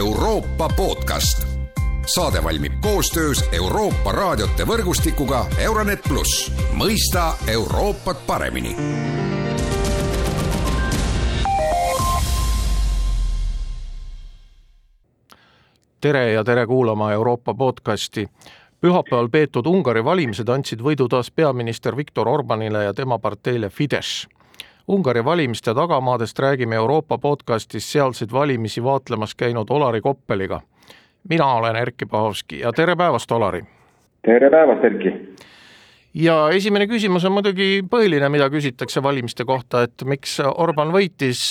Euroopa podcast. saade valmib koostöös Euroopa raadiote võrgustikuga Euronet pluss, mõista Euroopat paremini tere ja tere kuulama Euroopa podcasti. pühapäeval peetud Ungari valimised andsid võidu taas peaminister Viktor Orbanile ja tema parteile Fidesz. Ungari valimiste tagamaadest räägime Euroopa podcastis sealseid valimisi vaatlemas käinud Olari Koppeliga. mina olen Erkki Pahovski ja tere päevast, Olari! tere päevast, Erkki! ja esimene küsimus on muidugi põhiline, mida küsitakse valimiste kohta, et miks Orban võitis,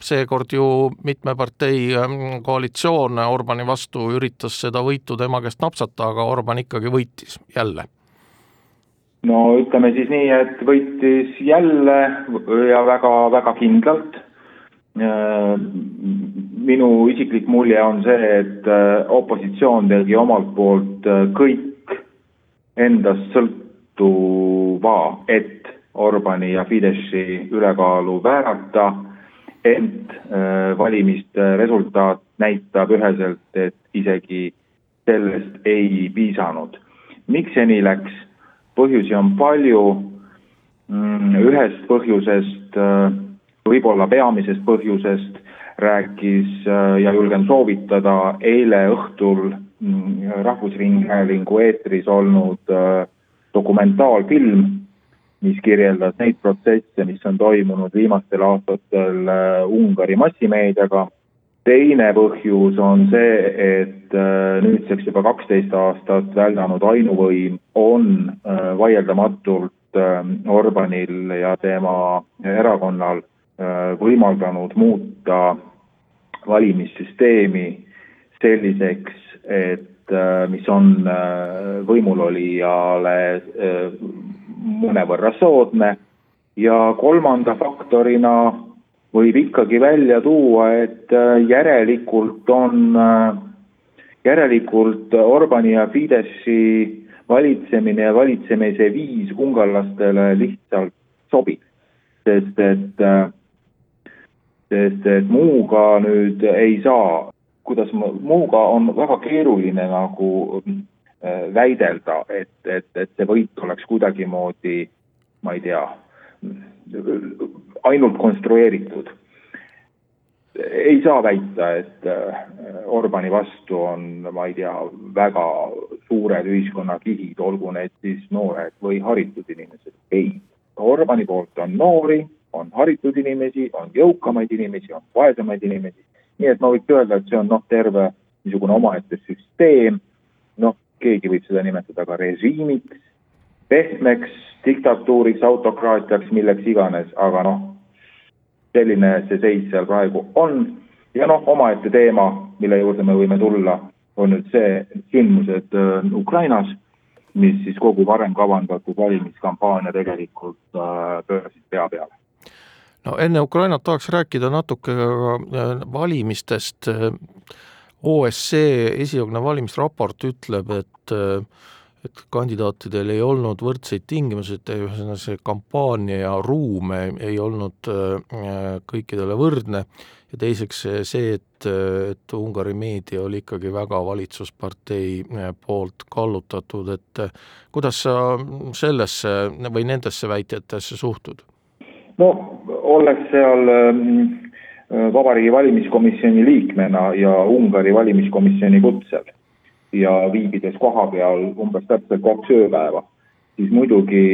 seekord ju mitme partei ähm, koalitsioon Orbani vastu üritas seda võitu tema käest napsata, aga Orban ikkagi võitis jälle. No ütleme siis nii, et võitis jälle ja väga-väga kindlalt. Äh, minu isiklik mulje on see, et äh, opositsioon tegi omalt poolt äh, kõik endast sõlt-, juhtuva, et Orbani ja Fideszi ülekaalu väärata, ent valimiste resultaat näitab üheselt, et isegi sellest ei piisanud. miks see nii läks? Põhjusi on palju, mm, ühest põhjusest, äh, võib-olla peamisest põhjusest rääkis äh, ja julgen soovitada eile õhtul mm, Rahvusringhäälingu eetris olnud äh, dokumentaalfilm, mis kirjeldas neid protsesse, mis on toimunud viimastel aastatel Ungari massimeediaga. Teine põhjus on see, et äh, nüüdseks juba kaksteist aastat väldanud ainuvõim on äh, vaieldamatult Orbanil ja tema erakonnal võimaldanud muuta valimissüsteemi selliseks, et Äh, mis on äh, võimulolijale äh, mõnevõrra soodne. Ja kolmanda faktorina võib ikkagi välja tuua, et järelikult on, järelikult Orbani ja Fideszi valitsemine ja valitsemise viis ungarlastele lihtsalt sobib. sest et, sest et muuga nüüd ei saa kuidas ma, muuga on väga keeruline nagu äh, väidelda, et, et, et see võit oleks kuidagimoodi, ma ei tea, ainult konstrueeritud. ei saa väita, et äh, Orbani vastu on, ma ei tea, väga suured ühiskonnakihid, olgu need siis noored või haritud inimesed. ei, Orbani poolt on noori, on haritud inimesi, on jõukamaid inimesi, on vaesemaid inimesi nii et ma võiks öelda, et see on noh, terve niisugune omaette süsteem, noh, keegi võib seda nimetada ka režiimiks, pehmeks diktatuuriks, autokraatiaks, milleks iganes, aga noh, selline see seis seal praegu on ja noh, omaette teema, mille juurde me võime tulla, on nüüd see sündmused äh, Ukrainas, mis siis kogu varem kavandatud valimiskampaania tegelikult äh, pöörasid pea peale no enne Ukrainat tahaks rääkida natuke ka äh, valimistest. OSCE esialgne valimisraport ütleb, et et kandidaatidel ei olnud võrdseid tingimusi, et ühesõnaga see kampaania ja ruum ei olnud äh, kõikidele võrdne ja teiseks see, et, et Ungari meedia oli ikkagi väga valitsuspartei poolt kallutatud, et kuidas sa sellesse või nendesse väitjatesse suhtud? no olles seal ähm, äh, Vabariigi Valimiskomisjoni liikmena ja Ungari valimiskomisjoni kutsel ja viibides kohapeal umbes täpselt kaks ööpäeva, siis muidugi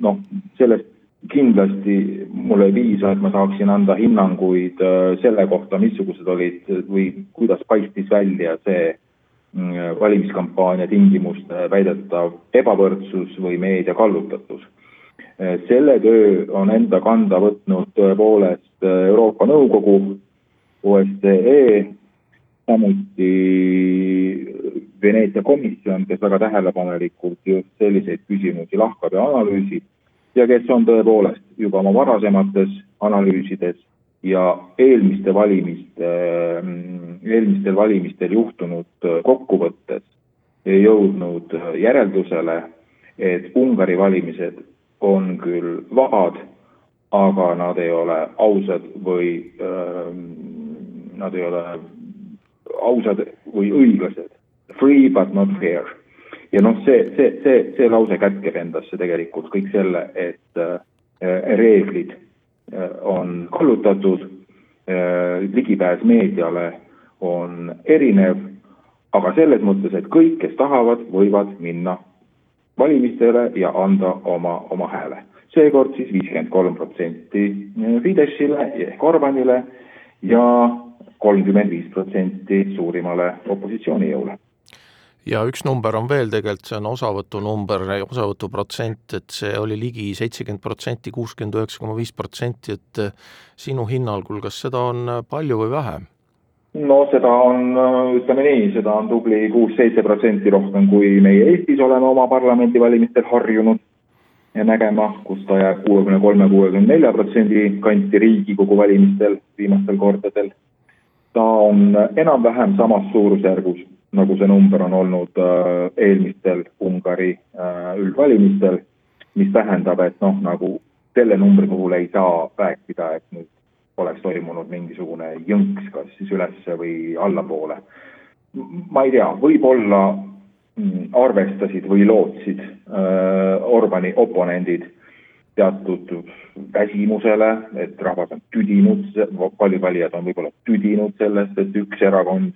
noh, sellest kindlasti mul ei piisa, et ma saaksin anda hinnanguid äh, selle kohta, missugused olid või kuidas paistis välja see mm, valimiskampaania tingimuste väidetav ebavõrdsus või meedia kallutatus. Selle töö on enda kanda võtnud tõepoolest Euroopa Nõukogu, OSCE, samuti Veneetsia komisjon, kes väga tähelepanelikult just selliseid küsimusi lahkab ja analüüsib ja kes on tõepoolest juba oma varasemates analüüsides ja eelmiste valimiste, eelmistel valimistel juhtunud kokkuvõttes jõudnud järeldusele, et Ungari valimised on küll vabad, aga nad ei ole ausad või äh, nad ei ole ausad või õiglased. Free but not fair. ja noh, see, see, see, see lause kätkeb endasse tegelikult kõik selle, et äh, reeglid äh, on kallutatud äh,, ligipääs meediale on erinev, aga selles mõttes, et kõik, kes tahavad, võivad minna valimistele ja anda oma, oma hääle. seekord siis viiskümmend kolm protsenti Fideszile ehk Orbanile ja kolmkümmend viis protsenti suurimale opositsioonijõule ja üks number on veel tegelikult, see on osavõtunumber, osavõtuprotsent, et see oli ligi seitsekümmend protsenti, kuuskümmend üheksa koma viis protsenti, et sinu hinnangul, kas seda on palju või vähe? no seda on, ütleme nii, seda on tubli kuus-seitse protsenti rohkem, kui meie Eestis oleme oma parlamendivalimistel harjunud nägema, kus ta jääb kuuekümne kolme, kuuekümne nelja protsendi kanti Riigikogu valimistel viimastel kordadel. ta on enam-vähem samas suurusjärgus, nagu see number on olnud äh, eelmistel Ungari äh, üldvalimistel, mis tähendab, et noh, nagu selle numbri puhul ei saa rääkida, et nüüd oleks toimunud mingisugune jõnks, kas siis üles või allapoole. ma ei tea, võib-olla mm, arvestasid või lootsid äh, Orbani oponendid teatud väsimusele, et rahvas on tüdinud, paljud valijad on võib-olla tüdinud sellest, et üks erakond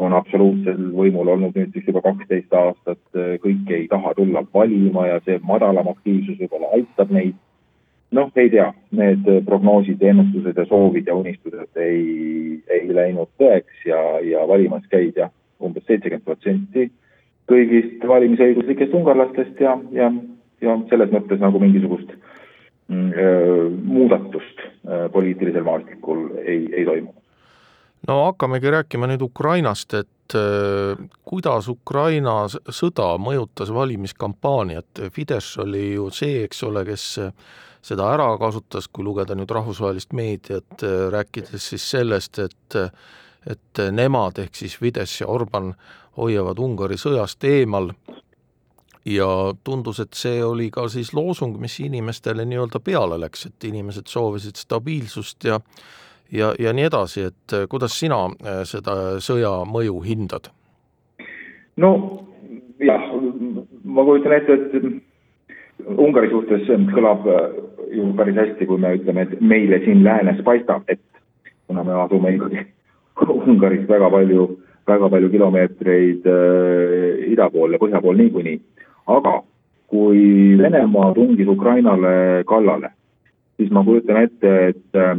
on absoluutsel võimul olnud nüüd siis juba kaksteist aastat, kõik ei taha tulla valima ja see madalam aktiivsus võib-olla aitab neid noh, ei tea, need prognoosid, ennustused ja soovid ja unistused ei, ei läinud tõeks ja, ja valimas käis jah, umbes seitsekümmend protsenti kõigist valimisõiguslikest ungarlastest ja, ja, ja selles mõttes nagu mingisugust mm, muudatust äh, poliitilisel maastikul ei, ei toimunud. No hakkamegi rääkima nüüd Ukrainast, et äh, kuidas Ukraina sõda mõjutas valimiskampaaniat, Fidesz oli ju see, eks ole, kes seda ära kasutas, kui lugeda nüüd rahvusvahelist meediat, äh, rääkides siis sellest, et et nemad, ehk siis Fidesz ja Orban hoiavad Ungari sõjast eemal. Ja tundus, et see oli ka siis loosung, mis inimestele nii-öelda peale läks, et inimesed soovisid stabiilsust ja ja, ja nii edasi, et äh, kuidas sina äh, seda sõja mõju hindad? no jah, ma kujutan ette, et Ungari suhtes kõlab äh, ju päris hästi, kui me ütleme, et meile siin läänes paistab, et kuna me asume ikkagi Ungarist väga palju, väga palju kilomeetreid äh, ida pool ja põhja pool niikuinii. aga kui Venemaa tungis Ukrainale kallale, siis ma kujutan ette, et äh,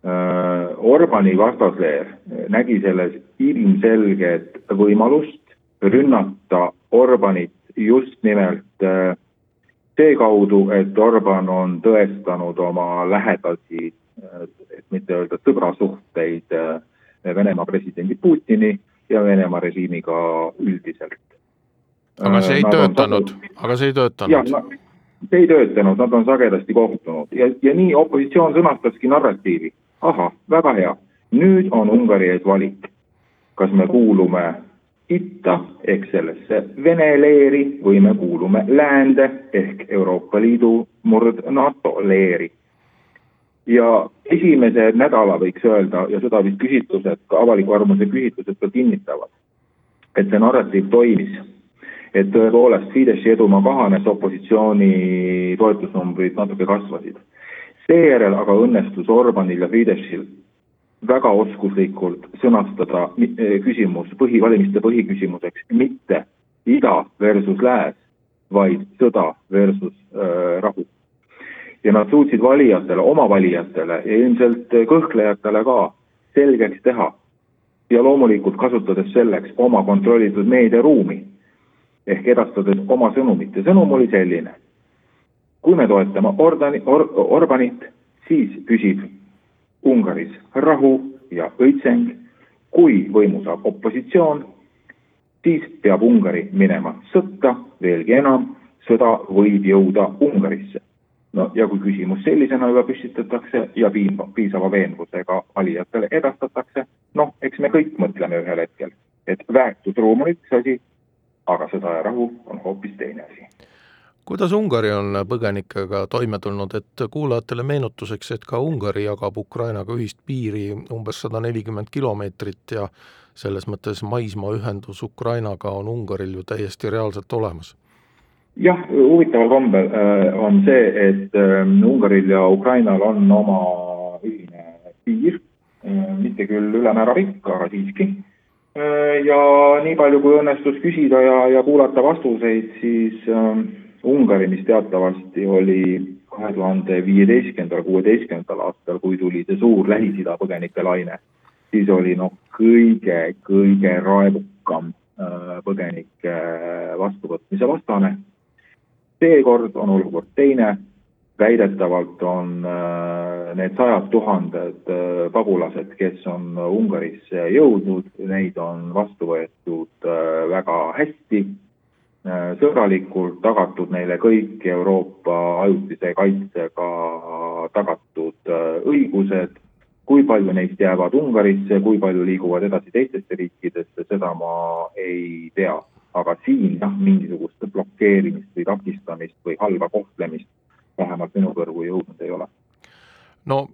Orbani vastasleer nägi selles ilmselget võimalust rünnata Orbanit just nimelt äh, seekaudu, et Orban on tõestanud oma lähedasi, et mitte öelda sõbrasuhteid äh, Venemaa presidendi Putini ja Venemaa režiimiga üldiselt. aga see ei nad töötanud, aga see ei töötanud? see ei töötanud, nad on sagedasti kohtunud ja, ja nii opositsioon sõnastaski narratiivi. Ahah, väga hea, nüüd on Ungari ees valik. kas me kuulume itta ehk sellesse Vene leeri või me kuulume läände ehk Euroopa Liidu murd NATO leeri. ja esimese nädala võiks öelda ja seda vist küsitlused, ka avaliku arvamuse küsitlused ka kinnitavad, et see narratiiv toimis. et tõepoolest Fideszi edumaa kahanes, opositsiooni toetusnumbrid natuke kasvasid. Seejärel aga õnnestus Orbanil ja Fideszil väga oskuslikult sõnastada eh, küsimus põhivalimiste põhiküsimuseks mitte ida versus lääs, vaid sõda versus äh, rahu. ja nad suutsid valijatele, oma valijatele ja ilmselt kõhklejatele ka selgeks teha ja loomulikult kasutades selleks oma kontrollitud meediaruumi ehk edastades oma sõnumit ja sõnum oli selline. Kui me toetame Ordani, Or, Orbanit, siis püsib Ungaris rahu ja õitseng, kui võimu saab opositsioon, siis peab Ungari minema sõtta, veelgi enam, sõda võib jõuda Ungarisse. no ja kui küsimus sellisena juba püstitatakse ja piisava veenvusega valijatele edastatakse, noh, eks me kõik mõtleme ühel hetkel, et väärtusruum on üks asi, aga sõda ja rahu on hoopis teine kuidas Ungari on põgenikega toime tulnud, et kuulajatele meenutuseks, et ka Ungari jagab Ukrainaga ühist piiri umbes sada nelikümmend kilomeetrit ja selles mõttes maismaaühendus Ukrainaga on Ungaril ju täiesti reaalselt olemas jah, huvitaval kombel äh, on see, et äh, Ungaril ja Ukrainal on oma ühine piir, äh, mitte küll ülemäära pikk, aga siiski. ja nii palju, kui õnnestus küsida ja, ja kuulata vastuseid, siis Ungari, mis teatavasti oli kahe tuhande viieteistkümnendal, kuueteistkümnendal aastal, kui tuli see suur Lähis-Ida põgenike laine, siis oli noh, kõige, kõige raevukam põgenike vastuvõtmise vastane. Seekord on olukord teine, väidetavalt on äh, need sajad tuhanded äh, pagulased, kes on Ungarisse jõudnud, neid on vastu võetud äh, väga hästi, sõbralikult, tagatud neile kõik Euroopa ajutise kaitsega tagatud õigused, kui palju neist jäävad Ungarisse, kui palju liiguvad edasi teistesse riikidesse, seda ma ei tea. Aga siin jah, mingisugust blokeerimist või takistamist või halba kohtlemist vähemalt minu kõrvu jõudnud ei ole. No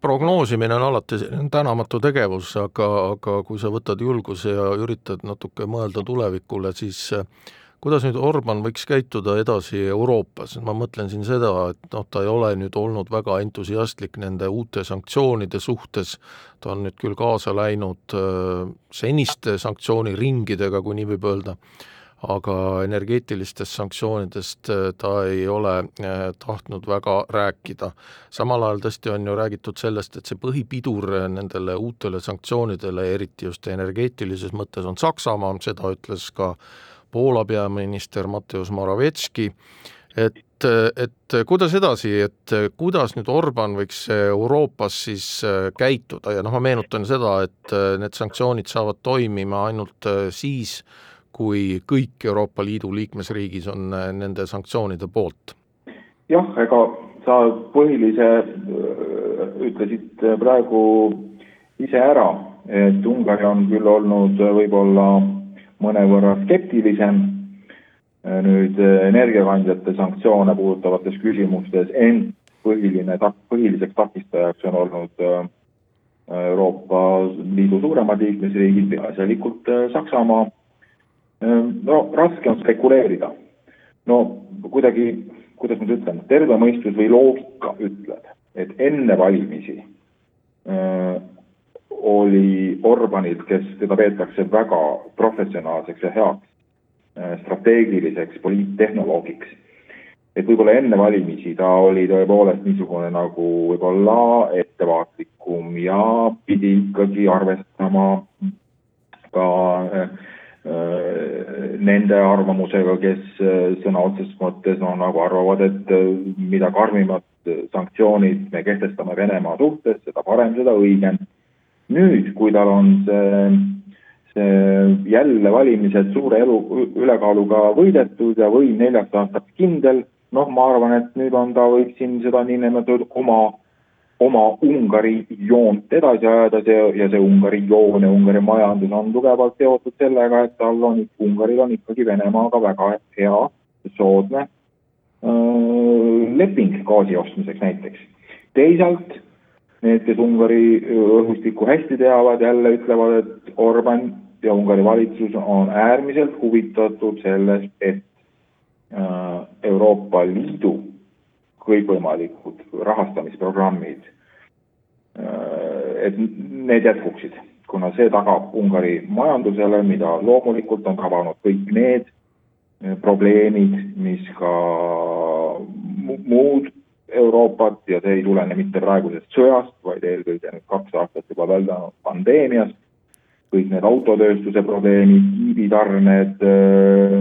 prognoosimine on alati tänamatu tegevus, aga, aga kui sa võtad julguse ja üritad natuke mõelda tulevikule, siis kuidas nüüd Orban võiks käituda edasi Euroopas, ma mõtlen siin seda, et noh, ta ei ole nüüd olnud väga entusiastlik nende uute sanktsioonide suhtes, ta on nüüd küll kaasa läinud äh, seniste sanktsiooniringidega, kui nii võib öelda, aga energeetilistest sanktsioonidest äh, ta ei ole äh, tahtnud väga rääkida. samal ajal tõesti on ju räägitud sellest, et see põhipidur nendele uutele sanktsioonidele, eriti just energeetilises mõttes, on Saksamaa, seda ütles ka Poola peaminister Mateusz Moravetski, et, et kuidas edasi, et kuidas nüüd Orban võiks Euroopas siis käituda ja noh, ma meenutan seda, et need sanktsioonid saavad toimima ainult siis, kui kõik Euroopa Liidu liikmesriigis on nende sanktsioonide poolt. jah, ega sa põhilise ütlesid praegu ise ära, et Ungari on küll olnud võib-olla mõnevõrra skeptilisem äh, nüüd äh, energiakandjate sanktsioone puudutavates küsimustes, ent põhiline põhiliseks takistajaks on olnud äh, Euroopa Liidu suuremad liikmesriigid, peaasjalikult Saksamaa. no raske on spekuleerida. no kuidagi, kuidas nüüd ütlen, terve mõistus või loogika ütleb, et enne valimisi oli Orbanilt, kes teda peetakse väga professionaalseks ja heaks äh, strateegiliseks poliittehnoloogiks. et võib-olla enne valimisi ta oli tõepoolest niisugune nagu võib-olla ettevaatlikum ja pidi ikkagi arvestama ka äh, äh, nende arvamusega, kes sõna otseses mõttes no nagu arvavad, et mida karmimad sanktsioonid me kehtestame Venemaa suhtes, seda parem, seda õigem nüüd, kui tal on see, see jälle valimised suure elu, ülekaaluga võidetud ja võim neljaks aastaks kindel, noh, ma arvan, et nüüd on ta, võib siin seda niinimetatud oma, oma Ungari joont edasi ajada, see ja see Ungari joon ja Ungari majandus on tugevalt seotud sellega, et tal on, Ungaril on ikkagi Venemaaga väga hea, soodne öö, leping gaasi ostmiseks näiteks. teisalt Need, kes Ungari õhustikku hästi teavad, jälle ütlevad, et Orban ja Ungari valitsus on äärmiselt huvitatud sellest, et äh, Euroopa Liidu kõikvõimalikud rahastamisprogrammid, äh, et need jätkuksid, kuna see tagab Ungari majandusele, mida loomulikult on tabanud kõik need äh, probleemid, mis ka muud Euroopat ja see ei tulene mitte praegusest sõjast, vaid eelkõige nüüd kaks aastat juba väldanud pandeemiast. kõik need autotööstuse probleemid, kiibitarned,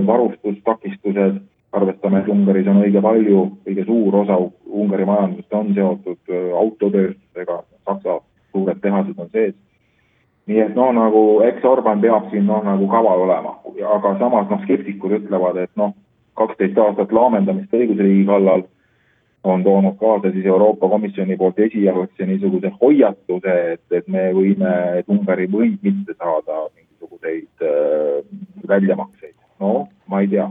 varustustakistused, arvestame, et Ungaris on õige palju, õige suur osa Ungari majandusest on seotud autotööstusega, Saksa suured tehased on sees. nii et noh, nagu eks Orban peab siin noh, nagu kaval olema, aga samas noh, skeptikud ütlevad, et noh, kaksteist aastat laamendamist õigusriigi kallal on toonud kaasa siis Euroopa Komisjoni poolt esialgse niisuguse hoiatuse, et, et me võime, et Ungari võib mitte saada mingisuguseid äh, väljamakseid. no ma ei tea.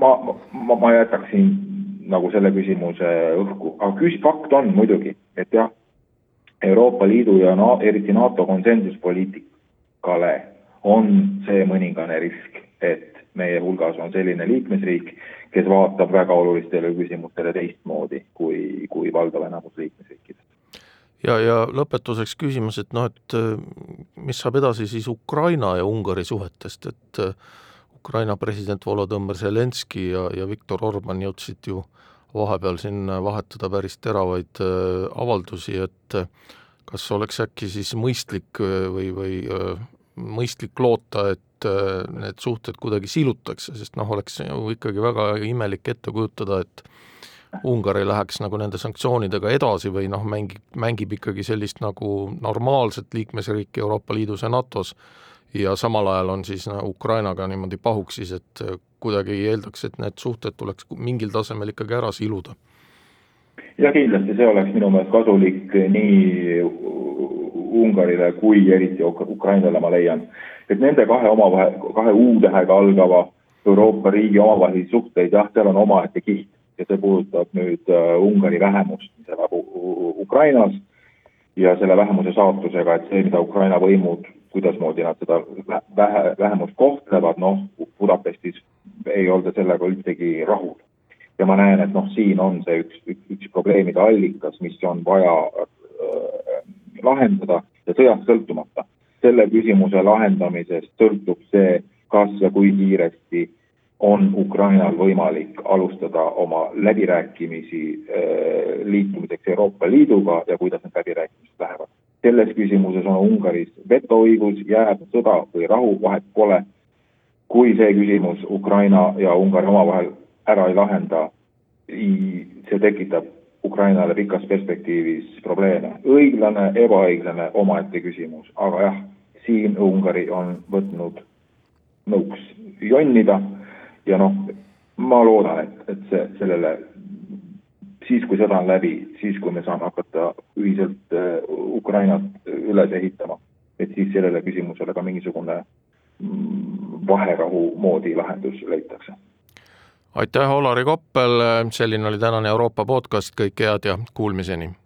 ma, ma, ma jätaksin nagu selle küsimuse õhku, aga küs-, fakt on muidugi, et jah, Euroopa Liidu ja na-, eriti NATO konsensuspoliitikale on see mõningane risk, et meie hulgas on selline liikmesriik, kes vaatab väga olulistele küsimustele teistmoodi kui, kui valdav enamus liikmesriikidest. ja, ja lõpetuseks küsimus, et noh, et mis saab edasi siis Ukraina ja Ungari suhetest, et Ukraina president Volodõmõr Zelenskõi ja, ja Viktor Orban jõudsid ju vahepeal siin vahetada päris teravaid äh, avaldusi, et äh, kas oleks äkki siis mõistlik äh, või, või mõistlik loota, et need suhted kuidagi silutakse, sest noh, oleks ju ikkagi väga imelik ette kujutada, et Ungari läheks nagu nende sanktsioonidega edasi või noh, mängib, mängib ikkagi sellist nagu normaalset liikmesriiki Euroopa Liidus ja NATO-s ja samal ajal on siis no, Ukrainaga niimoodi pahuksis, et kuidagi ei eeldaks, et need suhted tuleks mingil tasemel ikkagi ära siluda. ja kindlasti see oleks minu meelest kasulik nii Ungarile kui eriti Ukrainale, ma leian. et nende kahe omavahel, kahe U-tähega algava Euroopa riigi omavahelisi suhteid, jah, seal on omaette kiht ja see puudutab nüüd uh, Ungari vähemust, mis elab Ukrainas ja selle vähemuse saatusega, et see, mida Ukraina võimud, kuidasmoodi nad seda vähe, vähemust kohtlevad, noh, Budapestis ei olda sellega üldsegi rahul. ja ma näen, et noh, siin on see üks, üks, üks probleemide allikas, mis on vaja äh, lahendada ja sõjast sõltumata. selle küsimuse lahendamisest sõltub see, kas ja kui kiiresti on Ukrainal võimalik alustada oma läbirääkimisi äh, liitumiseks Euroopa Liiduga ja kuidas need läbirääkimised lähevad. selles küsimuses on Ungaris vetoõigus, jääb sõda või rahu, vahet pole kui see küsimus Ukraina ja Ungari omavahel ära ei lahenda, see tekitab Ukrainale pikas perspektiivis probleeme. õiglane, ebaõiglane, omaette küsimus, aga jah, siin Ungari on võtnud nõuks jonnida ja noh, ma loodan, et, et see, sellele siis, kui sõda on läbi, siis kui me saame hakata ühiselt uh, Ukrainat üles ehitama, et siis sellele küsimusele ka mingisugune vaherahu moodi lahendus leitakse. Aitäh, Olari Koppel, selline oli tänane Euroopa podcast, kõike head ja kuulmiseni!